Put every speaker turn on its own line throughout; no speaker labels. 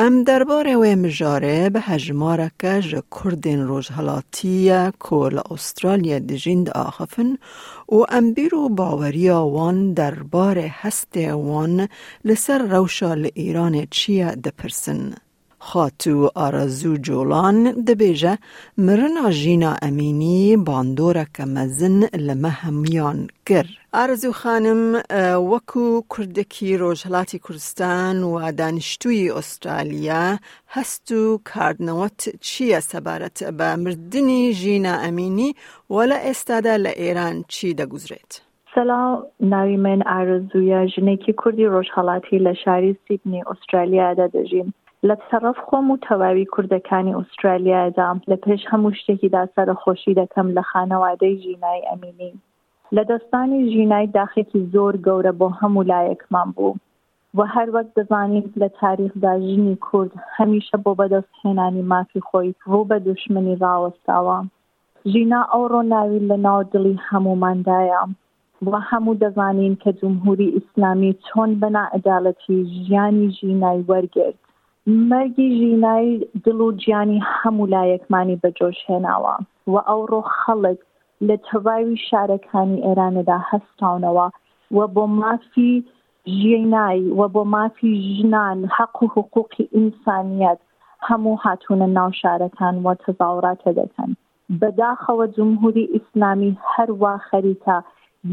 ئەم دەربارەی وێ مژارێ بە هەژمارەکە ژە کوردێن ڕۆژهەڵاتیە کۆ لە ئوسترالیا دژین داخفن و ئەمبیر و باوەریا وان دەربارێ هەستێ وان لەسەر ڕەوشە لە ئیرانێ چییە دەپرسن. خاتوو ئارەزوو جۆڵان دەبێژە مرنا ژینا ئەمینی باندۆرەکە مەزن لەمە هەموان کرد. ئارەزوو خانم، وەکو کوردێکی رۆژهەڵاتی کوردستان و دانیشتووی ئوسترالیا، هەست و کاردنەوەت چییە سەبارەت بە مردنی ژینا ئەمینی و لە ئێستادا لە ئێران چی دەگوزرێت؟
سلاو، ناوی من ئارەزوویە، ژنێکی کوردی رۆژهەڵاتی لە شاری سیدنی ئوسترالیادا دەژیم. لە تەڕەف خۆم و تەواوی کوردەکانی ئوسترالیادا، لە پێش هەموو شتێکیدا سەرەخۆشی دەکەم لە خانەوادەی ژینای ئەمینی. لەدەستدانی ژینای داخێکی زۆر گەورە بۆ هەموو لایەکمان بوو و هەروەک دەزانین لە تاریخدا ژنی کورد هەمیشە بۆ بەدەستهێنانی مافی خۆی ڕوو بە دوشمنی ڕاوەستاوە ژینا ئەوڕۆ ناوی لە ناو دڵی هەمووماندایە و هەموو دەزانین کە جمهوری ئیسلامی چۆن بە ناعەدالەتی ژیانی ژینای وەرگرت مەرگی ژینای دڵ و گیانی هەموو لایەکمانی بە جۆش هێناوە و ئەوڕۆ خەڵک لە تەواوی شارەکانی ئێرانەدا هەستاونەوە و بۆ مافی ژینای و بۆ مافی ژنان حەق و حقووقی ئینسانیەت هەموو هاتوونە ناو شارەکان و تەزاوڕاتە دەکەن. بەداخەوە جمهوری ئیسلامی هەروا خەریکە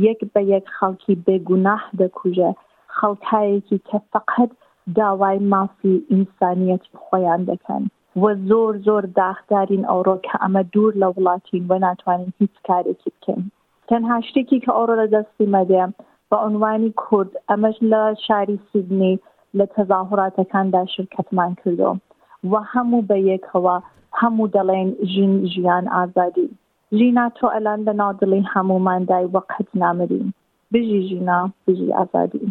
یەک بە یەک خەڵکی بێ گوناح دەکوژێ، خەڵکایەکی کە فەقەت داوای مافی ئینسانیەتی خۆیان دەکەن و زۆر زۆر داخدارین ئەوڕۆ کە ئەمە دوور لە وڵاتین و ناتوانین هیچ کارێکی بکەین. تەنها شتێکی کە ئەوڕۆ لە دەستی مەدێ بە عنوانی کورد ئەمەش لە شاری سیدنی لە تەزاهڕاتەکاندا شرکەتمان کردو و هەموو بە یەکەوە هەموو دەڵێن ژین ژیان ئازادی ژینا تۆ ئەلان لە ناودڵی هەمووماندای وە قەت نامری بژی ژینا بژی ئازادی.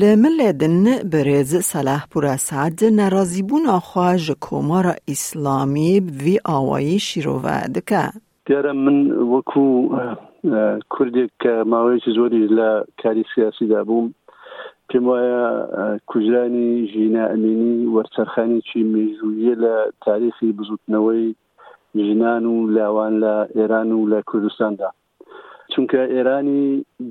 لە ملێ دن بەرێز سەلاح پوراسەعد نارازیبوونا خوە ژە کۆمارا ئیسڵامی بڤی ئاوایی شیرۆڤە دکە.
دیارە من وەکو کوردێک کە ماوەیەکی زۆری لە کاری سیاسیدا بووم پێم وایە کوژرانی ژینا ئەمینی وەرچەرخانێکی مێژوویە لە تاریخی بزوتنەوەی ژنان و لاوان لە ئێران و لە کوردستاندا چونکە ئێرانی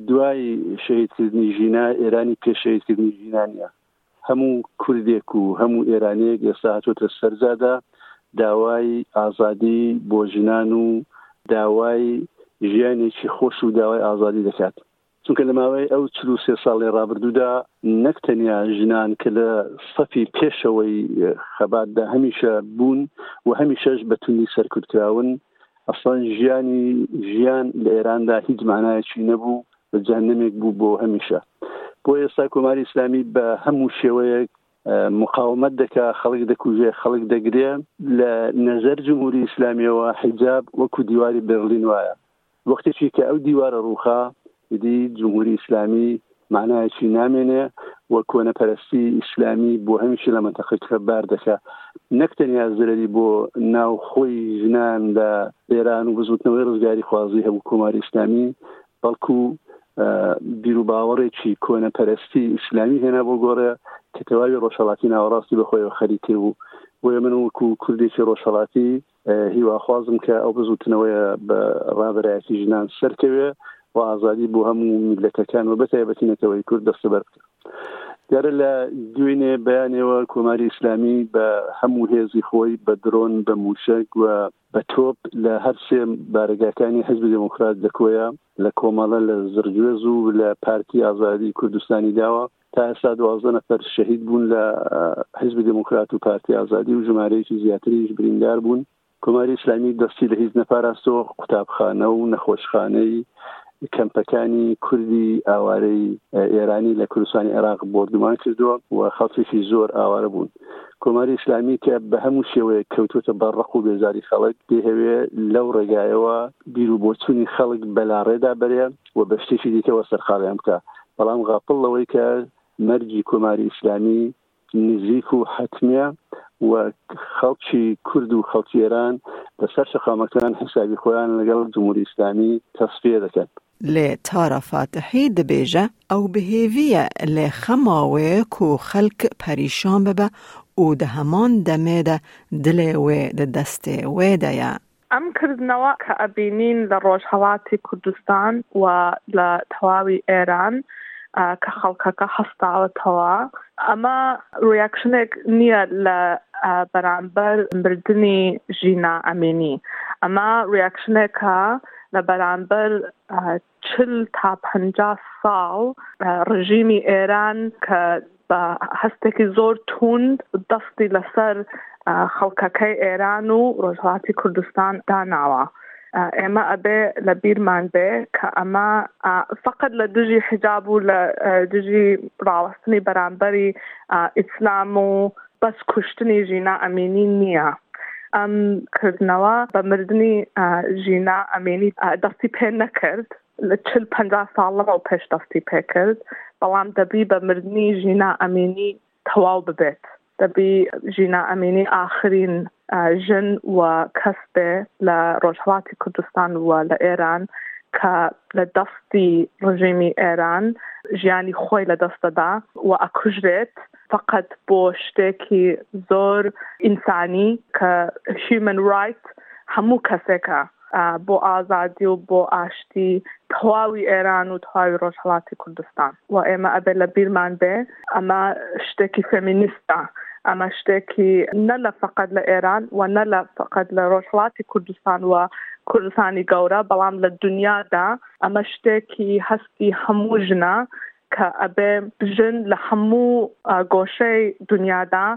دوای شەیدکردنی ژینا ئێرانی پێشەیدکردنی ژینانە هەموو کوردێک و هەموو ئێرانیەک ئێستا هاتۆتە سەرجادا داوای ئازادی بۆ ژنان و داوای ژیانێکی خۆش و داوای ئازادی دەکات چونکە لە ماوەی ئەو چ سێ ساڵی ڕابردوودا نەک تەنیا ژنان کە لە سەفی پێشەوەی خەباتدا هەمیشە بوون و هەمیشەش بەتونی سەرکوتکراون ئەسڵەن ژیانی ژیان لە ئێراندا هیچ مانایەکی نەبوو جەهنمێک بوو بۆ هەمیشە بۆ ئێستا کۆماری ئسلامی بە هەموو شێوەیەک مقاومت دەکا خەڵک دەکوژێ خەڵک دەگرێ لە نەزەر جمهوری ئیسلامیەوە حیجاب وەکو دیواری برلین وایە وەختێکی کە ئەو دیوارە ڕووخا دی جمهوری ئیسلامی معناەکی نامێنێ و کۆنە پەرستی ئیسلامی بۆ هەمیشی لە منتەقەکە بار دەکە نەکتەنیا زرەری بۆ ناو خۆی ژنان لە ئێران و بزوتنەوەی ڕزگاری خوازی هەبوو کۆماری ئیسلامی بەڵکو بیروباوەڕێکی کۆنەپەرستی ئیسلامی هێنا بۆ گۆڕێ کە تەواوی ڕۆژهڵاتی ناوەڕاستی بەخۆیەوە خەری کرد و بۆیە من وەکو کوردێکی ڕۆژهڵاتی هیواخوازم کە ئەو بزوتنەوەیە بە ڕابەرایەتی ژنان سەرکەوێ و ئازادی بۆ هەموو میلەتەکان و بەتایبەتی نەتەوەی کورد دەستەبەر بکە دیارە لە دوێنێ بەیانەوە کۆماری ئیسلامی بە هەموو هێزی خۆی بە درۆن بە موشک و بە تۆپ لە هەر سێ بارەگاکانی حیزبی دێموکرات لە کۆیە، لە کۆمەڵە، لە زڕگوێز و لە پارتی ئازادیی کوردستانی داوە. تا ئێستا دوازدە نەفەر شەهید بوون لە حیزبی دێموکرات و پارتی ئازادی و ژمارەیەکی زیاتریش بریندار بوون. کۆماری ئیسلامی دەستی لە هیچ نەپاراستەوە، قوتابخانە و نەخۆشخانەی کەمپەکانی کوردی ئاوارەی ئێرانی لە کوردستانی عێراق بۆردومان کردووە و خەڵکێکی زۆر ئاوارە بوون کۆماری ئیسلامی کە بە هەموو شێوەیە کەوتوتە بە ڕق و بێزاری خەڵک دەیهەوێ لەو ڕێگایەوە بیر و بۆچوونی خەڵک بەلاڕێدا بەرێ و بە شتێکی دیکەوە سەرقاڵیان بکە بەڵام غاپڵ لەوەی کە مەرجی کۆماری ئیسلامی نزیک و حەتمیە و خەڵکی کورد و خەڵکی ئێران لەسەر شەقامەکان حیسابی خۆیان لەگەڵ جمهوری ئیسلامی تەسفیە دەکەن.
لێ تارا فاتحی دبێژە، ئەو بهێڤیە لێ خەماوێ کو خەلک پەریشان ببە و دە هەمان دەمێ دە دلێ وێ دە دەستێ وێ دە یە.
ئەم کردنەوە کە ئەبینین لە ڕۆژهەڵاتی کوردستان و لە تەواوی ئێران کە خەڵکەکە هەستاوەتەوە ئەمە ڕیاکشنێک نییە لە بەرامبەر مردنی ژینا ئەمینی ئەمە ڕیاکشنێکە لە بەرامبەر چل تا پەنجا ساڵ ڕژیمی ئێران کە بە هەستێکی زۆر توند دەستی لەسەر خەڵکەکەی ئێران و ڕۆژهاتی کوردستان داناوە. ئێمە ئەبێ لە بیرمان بێ کە ئەمە فقط لە دژی حجاب و لە دژی ڕاوەستنی بەرامبەری ئیسلام و بەس کوشتنی ژینا ئەمینی نییە، ئەم کردنەوە بە مردنی ژینا ئەمینی دەستی پێ نەکرد، لە چل پەنجا ساڵ لەمەو پێش دەستی پێ کرد، بەڵام دەبی بە مردنی ژینا ئەمینی تەواو ببێت، دەبی ژینا ئەمینی ئاخرین ژن و کەس بێ لە ڕۆژهەڵاتی کوردستان و لە ئێران کە لە دەستی ڕژیمی ئێران ژیانی خۆی لە دەستەدا و ئەکوژرێت فقط بۆ شتێکی زۆر ئینسانی کە هیومن ڕایت هەموو کەسێکە بۆ ئازادی و بۆ ئاشتی تەواوی ئێران و تەواوی ڕۆژهەڵاتی کوردستان و ئێمە ئەبێ لە بیرمان بێ ئەمە شتێکی فەمینیستە ئەمە شتێکی نە لە فقط لە ئێران و نە لە فقط لە ڕۆژهڵاتی کوردستان و کوردستانی گەورە بەڵام لە دنیادا ئەمە شتێکی هەستی هەموو ژنە کە ئەبێ ژن لە هەموو گۆشەی دنیادا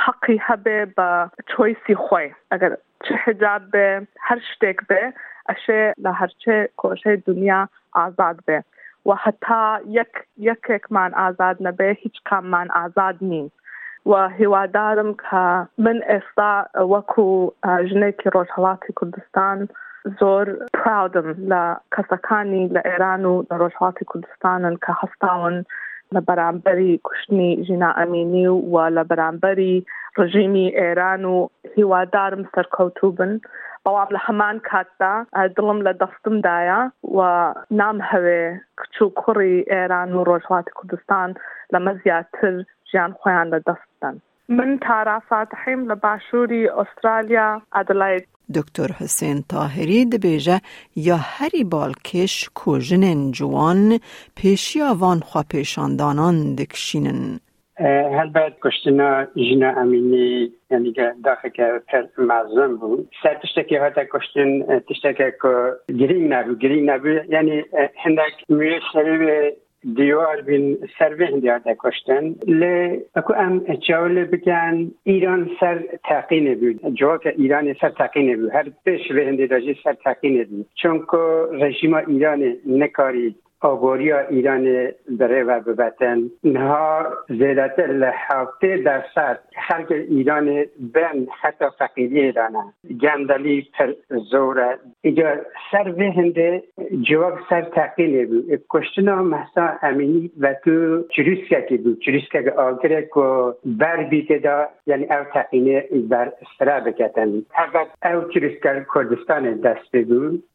حەقی هەبێ بە چۆیسی خۆی ئەگەر چ حجاب بێ هەر شتێک بێ ئەشێ لە هەرچێ کۆشێ دونیا ئازاد بێ وە هەتا یەک یەکێکمان ئازاد نەبێ هیچ کاممان ئازاد نین وە هیوادارم کە من ئێستا وەکو ژنێکی ڕۆژهەڵاتی کوردستان زۆر پراودم لە کەسەکانی لە ئێران و لە ڕۆژهەڵاتی کوردستانن کە هەستاون لە بەرامبەری کوشتنی ژینا ئەمینی و لە بەرامبەری ڕژیمی ئێران و هیوادارم سەرکەوتوو بن بەڵام لە هەمان کاتدا دڵم لە دەستمدایە و نامهەوێ کچ و کوڕی ئێران و ڕۆژهەڵاتی کوردستان لەمە زیاتر ژیان خۆیان لە دەست بدەن. من تارا فاتحیم لە باشووری ئوسترالیا ئەدلەید.
دکتۆر حوسێن تاهری دبێژە یا هەری باڵکێش کۆ ژنێن جوان پێشیا ڤان خوەپێشاندانان دکشینن،
هەلبەت کوشتنا ژنە ئەمینی یعنیگە داخەکە کە مازن بوو سەر تشتێکی هاتە کوشتن تشتێکە کە گرنگ نابوو گرنگ نابوو یعنی هەندێک نوێ سەرێ دیوار بین سەرێ هەندی هاتە کوشتن لێ ئەکو ئەم چاوە لێ بکەن ئیران سەر تاقی نەبوو جوواکە ئیرانی سەر تاقی نەبوو هەر پێش لێ هەندی دەژی سەر تاقی نەبوو چونکە ڕژیمە ئیرانی نەکاری ئابووریا ئیرانێ بڕێوە ببەتن، نها زێدەتر لە حەڤتێ دەرسەد خەڵکێ ئیرانێ بن خەتا فەقیریێ دانە، گەندەڵی پر زۆرە. ئیجا سەر ڤێ هندێ جواب سەر تەقینێ بوو، کوشتنا مەهسا ئەمینی ڤەتو چریسکەکی بوو، چریسکەک ئاگرێ کو بەر بی تێدا، یەنی ئەو تەقینێ بەر سرە بکەتن. هەڤەت ئەو چریسکە کوردستانێ دەس پێ بوو،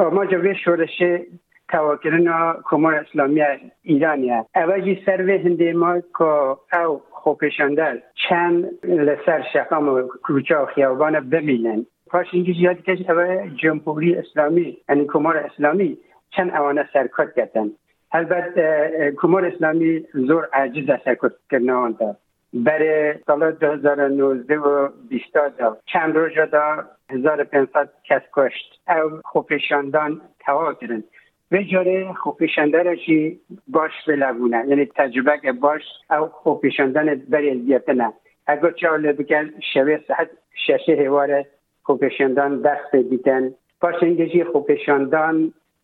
ئاماژە وێ شۆرەشێ تاواکرنا کۆمار ئیسلامیە ئیرانیە ئەوە ژی سەر وێ هندێ ما ک ئەو خوپێشاندەر چەن لە سەر شەقام و کوچە و خیاوبانە بمینن پاش ئینگیش یا دیکەش ئەوە جمهوری ئیسلامی یانی کۆمار ئیسلامی چەن ئەوانە سەرکۆت کەتن هەلبەت کۆمار ئیسلامی زۆر عاجزە سەرکۆت کرناوانتە بەرێ ساڵە دو هەزار و نۆزدە و بیستا دا چەن رۆژە دا هەزار و پێنج سەد کەس کوشت ئەو خوپیشاندان تەواو کرن. بێ جارێ خوپیشاندەرەکی باش بێلە بونە یەنی تەجربەێ باش ئەو خوپیشاندانێ بەرێ زیەتنە. ئەگەر چاو لێ بکەن شەوێ سەعەت شەشێ هێوارێ خوپیشاندان دەس پێ دیتن. پاشێنگێ ژی خوپیشاندان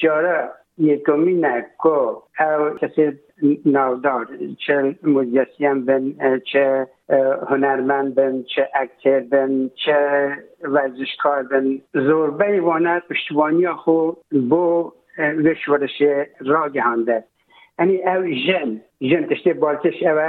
جارا یەکەمینە کۆ ئەو کەسێ ناودار چ موزیسیان بن چ هونەرمەند بن چ ئەکتێر بن چ وەرزشکار بن زۆربەی وانە پشتوانیا خۆ بۆ وێ شۆرشێ راگەهاندە ئەنی ئەو ژن ژن تشتێ بارتش ئەوە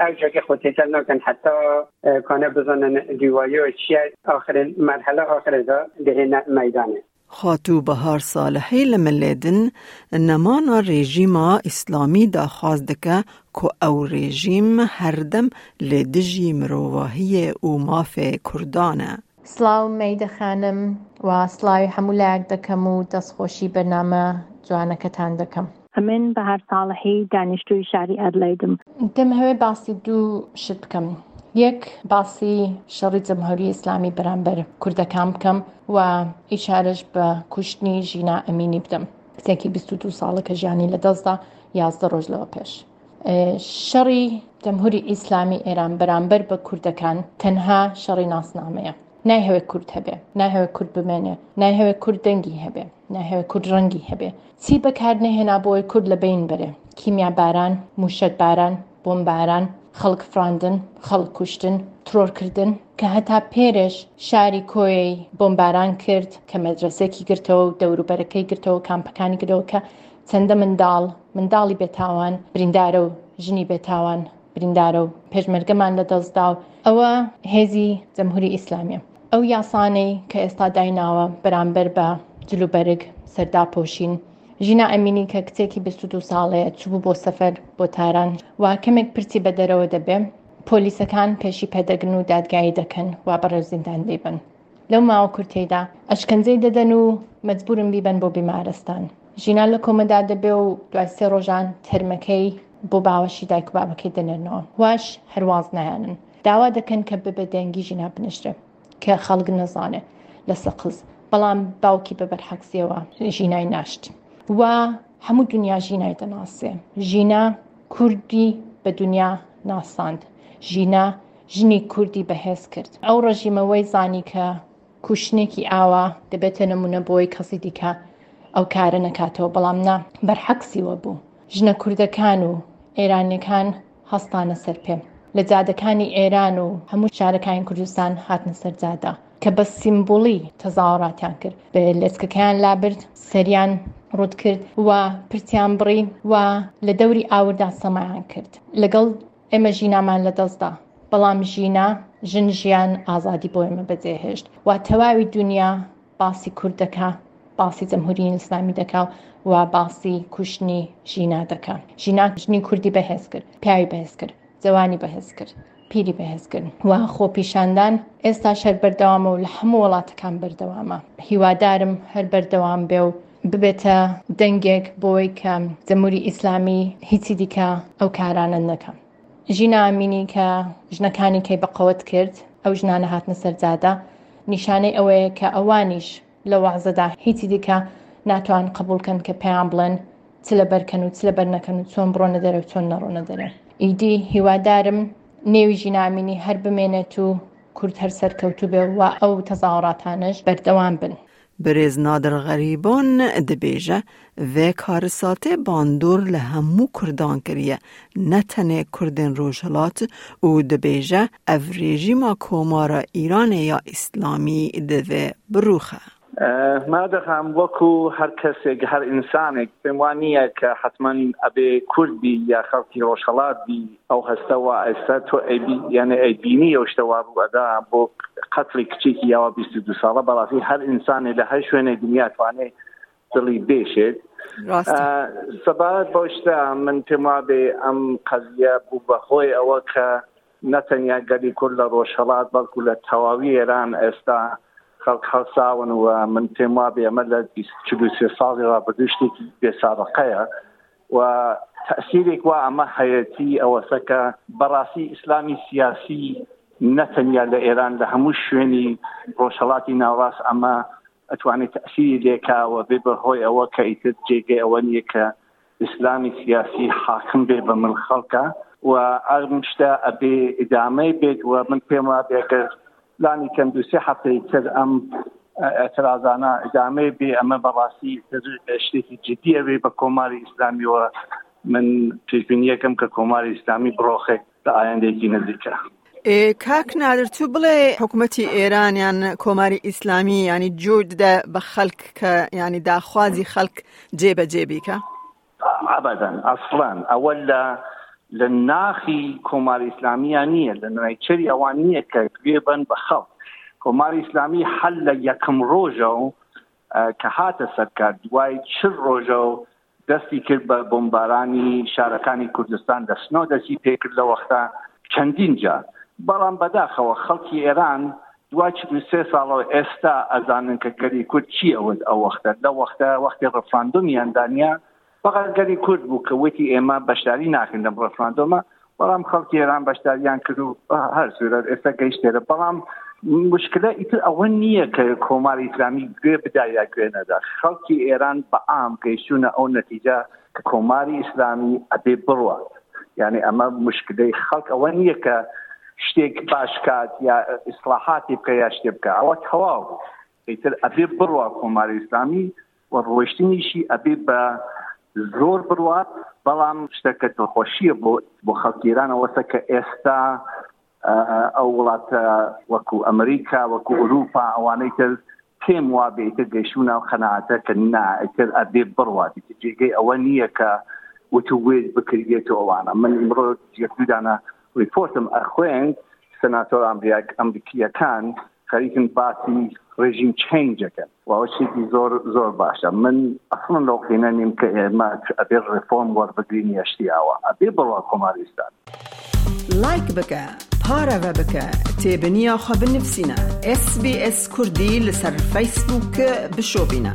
ئەو جەگە خۆ تێکەل ناکەن حتا کانە بزانن دوایۆ چیە ئاخر مەرحەلە ئاخرە دا دهێنە مەیدانێ. خاتوو بەهار سالحی لە ملێدن نەمانا رێژیما ئیسلامی دا
خواست دەکە کۆ ئەو رێژیم هەردەم لێ دژی مرۆڤاهیێ ئوو مافێ
کوردانە. سڵاو مەیدە خانم و سڵاوی هەموو لایەک دەکەم و دەست خۆشی بەرنامە جوانەکەتان دەکەم.
ئەمن بەهار ساڵحی دانیشتووی شاری ئەدلەیدم.
دەمهەوێ باسی دوو شت بکەم یەک باسی شەڕی جەمهوری ئیسلامی بەرامبەر کوردەکان بکەم و ئیشارەش بە کوشتنی ژینا ئەمینی بدەم کچێکی بیست و دوو ساڵە کە ژیانی لەدەستدا یازدە ڕۆژ لەوە پێش شەڕی جمهوری ئیسلامی ئێران بەرامبەر بە کوردەکان تەنها شەڕی ناسنامەیە نایهوێ کورد هەبێ نایهوێ کورد بمێنێ نایهوێ کورد دەنگی هەبێ نایهوێ کورد ڕەنگی هەبێ چی بەکار نەهێنا بۆی کورد لە بین بەرێ کیمیا باران موشەک باران بۆمباران خەڵک فراندن خەڵک کوشتن ترۆرکردن کە هەتا پێرش شاری کۆی بۆمباران کرد کە مەدرسێکی گرتەوە و دەوروبەرەکەی گرتەوە کامپەکانی گرەوە کە چەندە منداڵ منداڵی بێتاوان بریندارە و ژنی بێتاوان بریندارە و پێشمەرگەمان لە دەستدا و ئەوە هێزی جەمهوری ئیسلامیە ئەو یاسانەی کە ئێستا دایناوە بەرامبەر بە جلوبەرگ سەرداپۆشین ژینا ئەمینی کە کچێکی 22 ساڵەیە چوبوو بۆ سەفەر بۆ تاران و کەمێک پرچی بە دەرەوە دەبێ پۆلیسەکان پێشی پێدەگن و دادگایی دەکەن و بەڕێوزیندان دەیبن لەو ماوە کورتەیدا ئەشکەنجەی دەدەن و مەجبورن بیبەن بۆ بیمارستان ژینا لە کۆمەدا دەبێ و دوای سێ ڕۆژان تەرمەکەی بۆ باوەشی دایک و بابەکەی دەنێرنەوە واش هەرواز نایانن داوا دەکەن کە ببە دەنگی ژینا بنشرێ کە خەڵک نەزانێ لە سەقز بەڵام باوکی بە بەرحەقسیەوە ژینای ناشت و هەموو دنیا ژینای دەناسێ ژینا کوردی بە دنیا ناساند ژینا ژنی کوردی بەهێز کرد. ئەو ڕژیمە وەی زانی کە کوشنێکی ئاوا دەبێتە نمونە بۆی کەسی دیکە ئەو کارە نەکاتەوە بەڵام نا بەرحەکسیوە بوو ژنە کوردەکان و ئێرانیەکان هەستانە سەر پێ لە جادەکانی ئێران و هەموو شارەکانی کوردستان هاتنە سەر جادە کە بە سیمبولی تەزاوەڕاتیان کرد بە لەچکەکەیان لابرد سەریان ڕوت کرد و پرتیان بڕی و لە دەوری ئاوردا سەمایان کرد لەگەڵ ئێمە ژینامان لەدەستدا بەڵام ژینا ژن ژیان ئازادی بۆ ئێمە بەجێهێشت و تەواوی دنیا باسی کورد دەکا باسی جمهوری ئیسلامی دەکا و باسی کوشتنی ژینا دەکا ژینا ژنی کوردی بەهێز کرد پیاوی بەهێز کرد جوانی بەهێز کرد پیری بەهێز کرد و خۆپیشاندان ئێستا شەر بەردەوامە و لە هەموو وڵاتەکان بەردەوامە هیوادارم هەر بەردەوام بێ و ببێتە دەنگێک بۆی کە جمهوری ئیسلامی هیچی دیکە ئەو کارانە نەکەن ژینا ئەمینی کە ژنەکانی کەی بەقەوەت کرد ئەو ژنانە هاتنە سەرجادە نیشانەی ئەوەیە کە ئەوانیش لە وەعزەدا هیچی دیکە ناتوان قبولکەن کە پێیان بڵێن چ لە بەرکەن و چ لە بەر نەکەن و چۆن بڕۆنە دەرە و چۆن نەڕۆنە دەرێ ئیدی هیوادارم نێوی ژینامینی هەر بمێنێت و کورد هەر سەرکەوتوبێ و ئەو تەزاوەڕاتانەش بەردەوام بن.
بەرێز نادر غەریبان دبێژە، ڤێ کارساتێ باندۆر لە هەموو کوردان کریە، نە تەنێ کوردێن رۆژهەڵات و دبێژە، ئەڤ رێژیما کۆمارا ئیرانێ یا ئیسلامی دڤێ بڕووخە.
نادر خان وەکو هەر کەسێک هەر ئینسانێک پێم وا نییە کە حەتمەن ئەبێ کورد بی یا خەڵکی ڕۆژهەڵات بی، ئەو هەستە وا ئێستا تۆ یانێ ئەی بینی ئەو شتە وا ڕوو ئەدا بۆ قەتڵی کچێکی یاوە بیست و دوو ساڵە بەڕاستی هەر ئینسانێ لە هەر شوێنێ دنیا توانێ دڵی بێشێت ڕاستە. سەبارەت بەو شتە من پێم وا بێ ئەم قەزیە بوو بە هۆی ئەوە کە نە تەنیا گەلی کورد لە ڕۆژهەڵات بەڵکو لە تەواوی ئێران ئێستا خەڵک هەڵساون و من پێم وا بێ ئەمە لە بیست چل و سێ ساڵی ڕابردوو شتێکی بێسابقەیە و تەئسیرێک وا ئەمە هەیەتی ئەوەسە کە بەڕاستی ئیسلامی سیاسی نەتەنیا لە ئێران لە هەموو شوێنی ڕۆژهەڵاتی ناوڕاست ئەمە ئەتوانێت تەئسیری لێکا و بێ بە هۆی ئەوە کە ئیتر جێگەی ئەوە نییە کە ئیسلامی سیاسی حاکم بێ بە مل خەڵکە و ئەم شتە ئەبێ ئیدامەی بێت و من پێم وابێ کە لانی کەم دوو سێ هەفتەی تر ئەم ئێترازانە ئیدامەی بێ ئەمە بەڕاستی شتێکی جدی ئەوێ بە کۆماری ئیسلامیەوە من پێشبینیەکەم کە کۆماری ئیسلامی بڕۆخێک لە ئایندێکی نزیکە.
کاک نادر تو بڵێ حکوومەتتی ئێران یان کۆماری ئیسلامی ینی جوود دە بە خەلک کە ینی داخوازی خەلک جێبەجێ بیکە
ئەبەدەن ئەسڵەن ئەوە لە لە ناخی کۆماری ئیسلامیە نییە لە نایچەری ئەوان نییە کە گوێ بن بە خەڵ کۆماری ئیسلامی حل لە یەکەم ڕۆژە و کە هاتە سەرکار دوای چ ڕۆژە و دەستی کرد بە بۆمبارانی شارەکانی کوردستان لە سنۆ دەستی پێکرد لە وەختا چەندین جار بەڵام بەداخەوە خەڵکی ئێران دوا چل و سێ ساڵەوە ئێستا ئەزانن کە گەلی کورد چی ئەوت ئەو وەختە لە وەختە وەختی ڕفراندۆمیان دانیا فقط گەلی کورد بوو کە وتی ئێمە بەشداری ناکەین لەم ڕفراندۆمە بەڵام خەڵکی ئێران بەشداریان کرد و هەر سورەت ئێستا گەیشتێرە بەڵام مشکلە ئیتر ئەوە نییە کە کۆماری ئیسلامی گوێ بدا یا گوێ نەدا خەڵکی ئێران بە عام گەیشتونە ئەو نەتیجە کە کۆماری ئیسلامی ئەبێ بڕوات یانی ئەمە مشکلەی خەڵک ئەوە نییە کە شتێک باش کات یا ئیسلاحاتی بکە یا شتێ بکە ئەوە تەواو ئیتر ئەبێ بڕوا کۆماری ئیسلامی و ڕۆشتنیشی ئەبێ بە زۆر بڕوات بەڵام شتەکە دڵخۆشیە بۆ بۆ خەڵکیرانەوەسە کە ئێستا ئەو وڵاتە وەکو ئەمریکا وەکو ئوروپا ئەوانەی تر پێم وابێ ئیتر گەیشتو ناو قەناعەتە کە نا ئیتر ئەبێ بڕوات ئیتر جێگەی ئەوە نییە کە وتووێژ بکرێت و ئەوانە من ئیمڕۆ یەکدودانە ریپۆرتم ئەخوێند سناتۆر ئەمریکیەکان خەریکن باسی ڕێژیم چینجەکەن واو چیدی زۆر زۆر باشە من ئەسڵن لەو قینە نیم کە ئێمە ئەبێ ڕێفۆرم وەربگرین یەشتیاوە ئەبێ بڕوا کۆماریستان.
لایک بکە پارەڤە بکە تێبنیا خو بنڤسینە ئێس بی ئێس کوردی لەسەر فەیسبووک ک بشۆڤینە.